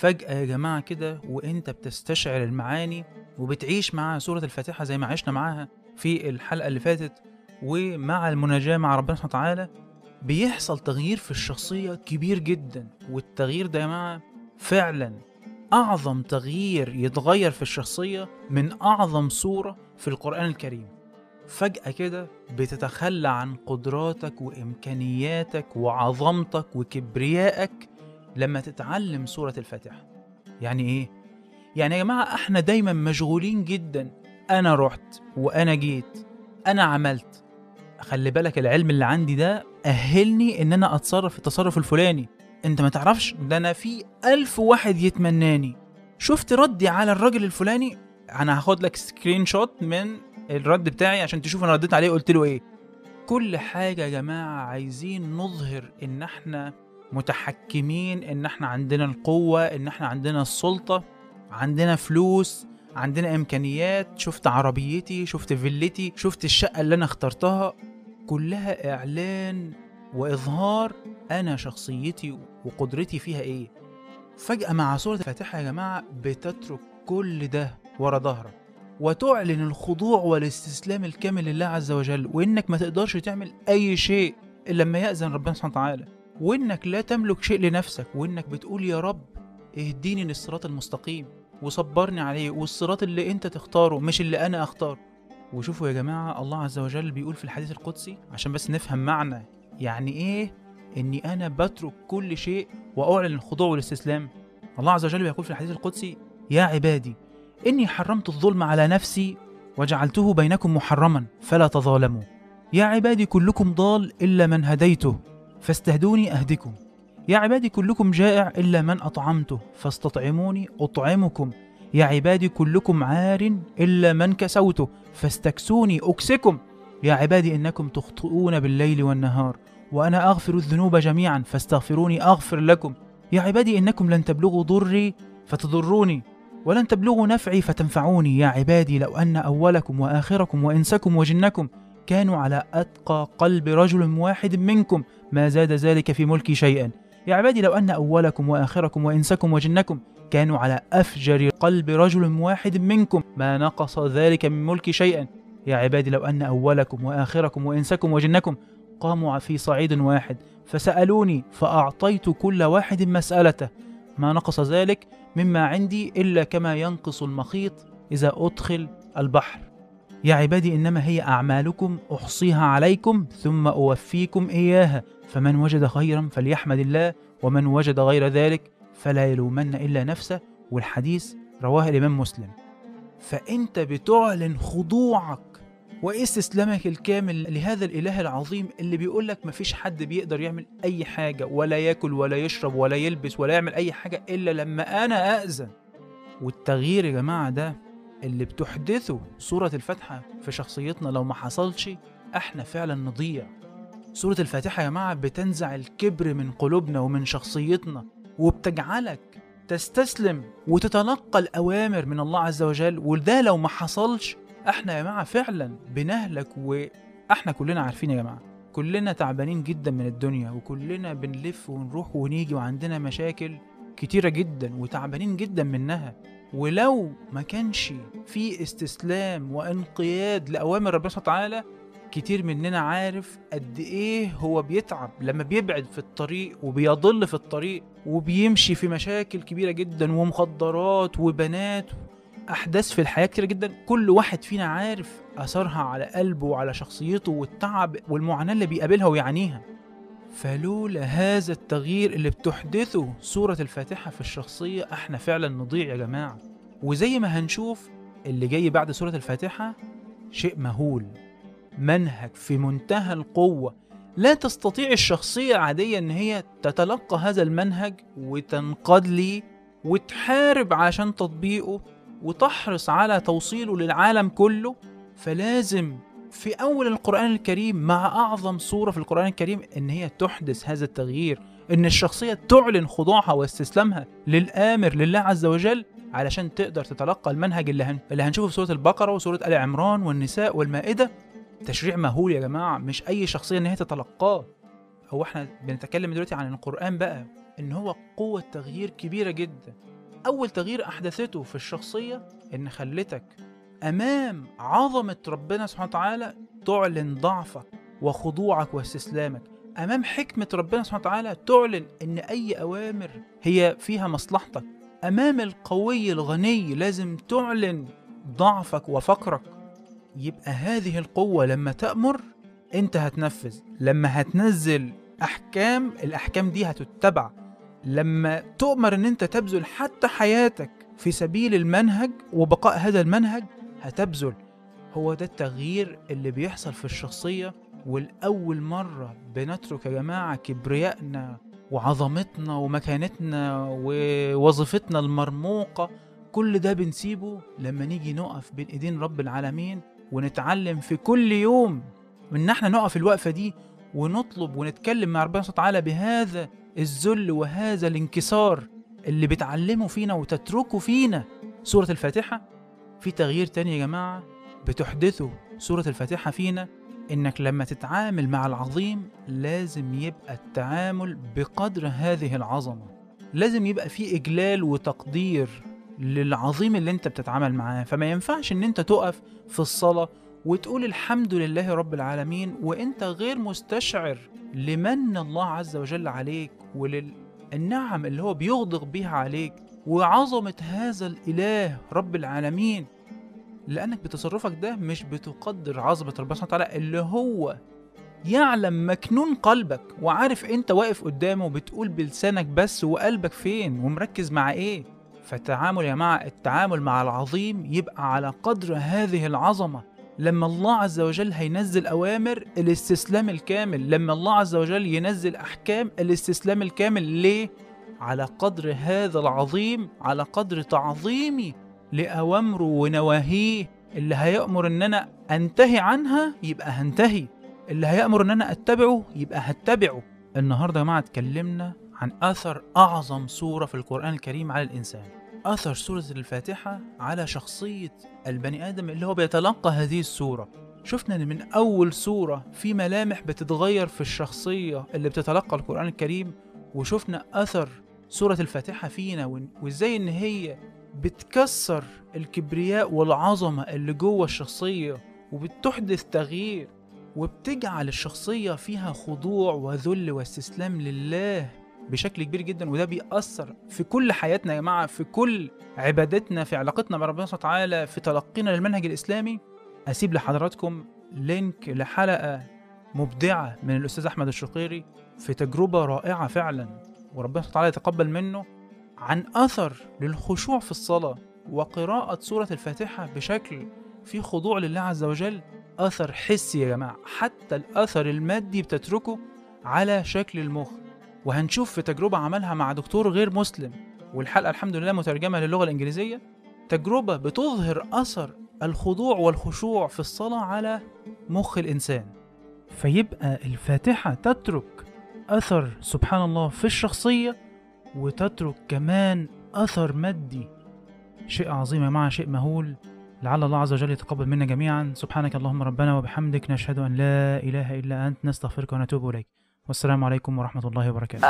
فجأة يا جماعة كده وإنت بتستشعر المعاني وبتعيش مع سورة الفاتحة زي ما عشنا معاها في الحلقة اللي فاتت ومع المناجاة مع ربنا سبحانه وتعالى بيحصل تغيير في الشخصية كبير جدا. والتغيير ده يا جماعة فعلا أعظم تغيير يتغير في الشخصية من أعظم سورة في القرآن الكريم. فجأة كده بتتخلى عن قدراتك وإمكانياتك وعظمتك وكبريائك لما تتعلم سورة الفاتحة. يعني إيه؟ يعني يا جماعة إحنا دايما مشغولين جدا. أنا رحت وأنا جيت أنا عملت. خلي بالك العلم اللي عندي ده أهلني إن أنا أتصرف التصرف الفلاني. أنت ما تعرفش؟ ده أنا في ألف واحد يتمناني. شفت ردي على الراجل الفلاني؟ أنا هاخد لك screenshot من الرد بتاعي عشان تشوف أنا رديت عليه قلت له إيه. كل حاجة يا جماعة عايزين نظهر إن إحنا متحكمين إن إحنا عندنا القوة إن إحنا عندنا السلطة عندنا فلوس عندنا إمكانيات. شفت عربيتي شفت فيلتي شفت الشقة اللي أنا اخترتها. كلها إعلان وإظهار أنا شخصيتي وقدرتي فيها إيه. فجأة مع سورة الفاتحة يا جماعة بتترك كل ده ورا ظهرك. وتعلن الخضوع والاستسلام الكامل لله عز وجل وإنك ما تقدرش تعمل أي شيء إلا لما يأذن ربنا سبحانه وتعالى. وإنك لا تملك شيء لنفسك وإنك بتقول يا رب اهديني للصراط المستقيم وصبرني عليه والصراط اللي أنت تختاره مش اللي أنا أختاره. وشوفوا يا جماعة الله عز وجل بيقول في الحديث القدسي عشان بس نفهم معنى يعني إيه؟ إني أنا بترك كل شيء وأعلن الخضوع والاستسلام. الله عز وجل بيقول في الحديث القدسي يا عبادي إني حرمت الظلم على نفسي وجعلته بينكم محرما فلا تظالموا. يا عبادي كلكم ضال إلا من هديته. فاستهدوني أهدكم. يا عبادي كلكم جائع إلا من أطعمته فاستطعموني أطعمكم. يا عبادي كلكم عار إلا من كسوته فاستكسوني أكسكم. يا عبادي إنكم تخطئون بالليل والنهار وأنا أغفر الذنوب جميعا فاستغفروني أغفر لكم. يا عبادي إنكم لن تبلغوا ضري فتضروني ولن تبلغوا نفعي فتنفعوني. يا عبادي لو أن أولكم وآخركم وإنسكم وجنكم كانوا على أتقى قلب رجل واحد منكم ما زاد ذلك في ملكي شيئا. يا عبادي لو أن أولكم وآخركم وإنسكم وجنكم كانوا على أفجر قلب رجل واحد منكم ما نقص ذلك من ملكي شيئا. يا عبادي لو أن أولكم وآخركم وإنسكم وجنكم قاموا في صعيد واحد فسألوني فأعطيت كل واحد مسألته. ما نقص ذلك مما عندي إلا كما ينقص المخيط إذا أدخل البحر. يا عبادي إنما هي أعمالكم أحصيها عليكم ثم أوفيكم إياها. فمن وجد خيرا فليحمد الله ومن وجد غير ذلك فلا يلومن إلا نفسه. والحديث رواه الإمام مسلم. فأنت بتعلن خضوعك واستسلامك الكامل لهذا الإله العظيم اللي بيقول لك مفيش حد بيقدر يعمل أي حاجة ولا ياكل ولا يشرب ولا يلبس ولا يعمل أي حاجة إلا لما أنا أأذن. والتغيير يا جماعة ده اللي بتحدثه سورة الفاتحة في شخصيتنا لو ما حصلش إحنا فعلا نضيع. سورة الفاتحة يا جماعة بتنزع الكبر من قلوبنا ومن شخصيتنا وبتجعلك تستسلم وتتلقى الأوامر من الله عز وجل وده لو ما حصلش إحنا يا جماعة فعلا بنهلك وإحنا كلنا عارفين يا جماعة كلنا تعبانين جدا من الدنيا وكلنا بنلف ونروح ونيجي وعندنا مشاكل كتيرة جدا وتعبانين جدا منها. ولو ما كانش في استسلام وانقياد لأوامر ربنا سبحانه وتعالى كتير مننا عارف قد إيه هو بيتعب لما بيبعد في الطريق وبيضل في الطريق وبيمشي في مشاكل كبيرة جدا ومخدرات وبنات. أحداث في الحياة كتير جدا كل واحد فينا عارف أثرها على قلبه وعلى شخصيته والتعب والمعاناة اللي بيقابلها ويعانيها. فلولا هذا التغيير اللي بتحدثه سورة الفاتحة في الشخصية إحنا فعلا نضيع يا جماعة. وزي ما هنشوف اللي جاي بعد سورة الفاتحة شيء مهول. منهج في منتهى القوة. لا تستطيع الشخصية العادية إن هي تتلقى هذا المنهج وتنقاد ليه وتحارب عشان تطبيقه وتحرص على توصيله للعالم كله. فلازم في أول القرآن الكريم مع أعظم سورة في القرآن الكريم إن هي تحدث هذا التغيير إن الشخصية تعلن خضوعها واستسلامها للآمر لله عز وجل علشان تقدر تتلقى المنهج اللي, هن... اللي هنشوفه في سورة البقرة وسورة آل عمران والنساء والمائدة. تشريع مهول يا جماعة مش أي شخصية إن هي تتلقاه. هو إحنا بنتكلم دلوقتي عن القرآن بقى إن هو قوة تغيير كبيرة جدا. أول تغيير أحدثته في الشخصية إن خلتك أمام عظمة ربنا سبحانه وتعالى تعلن ضعفك وخضوعك واستسلامك. أمام حكمة ربنا سبحانه وتعالى تعلن إن أي أوامر هي فيها مصلحتك. أمام القوي الغني لازم تعلن ضعفك وفقرك. يبقى هذه القوة لما تأمر أنت هتنفذ. لما هتنزل أحكام الأحكام دي هتتبع. لما تؤمر أن أنت تبذل حتى حياتك في سبيل المنهج وبقاء هذا المنهج هتبذل هو ده التغيير اللي بيحصل في الشخصية والأول مرة بنترك يا جماعة كبريائنا وعظمتنا ومكانتنا ووظيفتنا المرموقة كل ده بنسيبه لما نيجي نقف بين إيدين رب العالمين ونتعلم في كل يوم إن إحنا نقف الوقفة دي ونطلب ونتكلم مع ربنا سبحانه وتعالى بهذا الذل وهذا الانكسار اللي بتعلمه فينا وتتركه فينا. سورة الفاتحة في تغيير تاني يا جماعة؟ بتحدثه سورة الفاتحة فينا إنك لما تتعامل مع العظيم لازم يبقى التعامل بقدر هذه العظمة. لازم يبقى في إجلال وتقدير للعظيم اللي أنت بتتعامل معاه. فما ينفعش إن أنت تقف في الصلاة وتقول الحمد لله رب العالمين وأنت غير مستشعر لمن الله عز وجل عليك وللنعم اللي هو بيغدق بيها عليك. وعظمة هذا الإله رب العالمين لأنك بتصرفك ده مش بتقدر عظمة ربنا سبحانه وتعالى اللي هو يعلم مكنون قلبك وعارف أنت واقف قدامه بتقول بلسانك بس وقلبك فين ومركز مع إيه فالتعامل يا جماعة التعامل مع العظيم يبقى على قدر هذه العظمة لما الله عز وجل هينزل أوامر الاستسلام الكامل لما الله عز وجل ينزل أحكام الاستسلام الكامل ليه؟ على قدر هذا العظيم على قدر تعظيمي لأوامره ونواهيه. اللي هيأمر إن أنا أنتهي عنها يبقى هنتهي. اللي هيأمر إن أنا أتبعه يبقى هتبعه. النهاردة يا جماعة اتكلمنا عن أثر أعظم سورة في القرآن الكريم على الإنسان. أثر سورة الفاتحة على شخصية البني آدم اللي هو بيتلقى هذه السورة. شفنا إن من أول سورة في ملامح بتتغير في الشخصية اللي بتتلقى القرآن الكريم وشفنا أثر سورة الفاتحة فينا وإزاي إن هي بتكسر الكبرياء والعظمة اللي جوه الشخصية وبتحدث تغيير وبتجعل الشخصية فيها خضوع وذل واستسلام لله بشكل كبير جدا وده بيأثر في كل حياتنا يا جماعة في كل عبادتنا في علاقتنا مع ربنا سبحانه وتعالى في تلقينا للمنهج الإسلامي. أسيب لحضراتكم لينك لحلقة مبدعة من الأستاذ أحمد الشقيري في تجربة رائعة فعلا. وربنا سبحانه وتعالى يتقبل منه عن أثر للخشوع في الصلاة وقراءة سورة الفاتحة بشكل فيه خضوع لله عز وجل أثر حسي يا جماعة حتى الأثر المادي بتتركه على شكل المخ. وهنشوف في تجربة عملها مع دكتور غير مسلم والحلقة الحمد لله مترجمة للغة الإنجليزية تجربة بتظهر أثر الخضوع والخشوع في الصلاة على مخ الإنسان. فيبقى الفاتحة تترك أثر سبحان الله في الشخصية وتترك كمان أثر مادي. شيء عظيم يا جماعة شيء مهول. لعل الله عز وجل يتقبل منا جميعا. سبحانك اللهم ربنا وبحمدك نشهد أن لا إله إلا أنت نستغفرك ونتوب إليك. والسلام عليكم ورحمة الله وبركاته.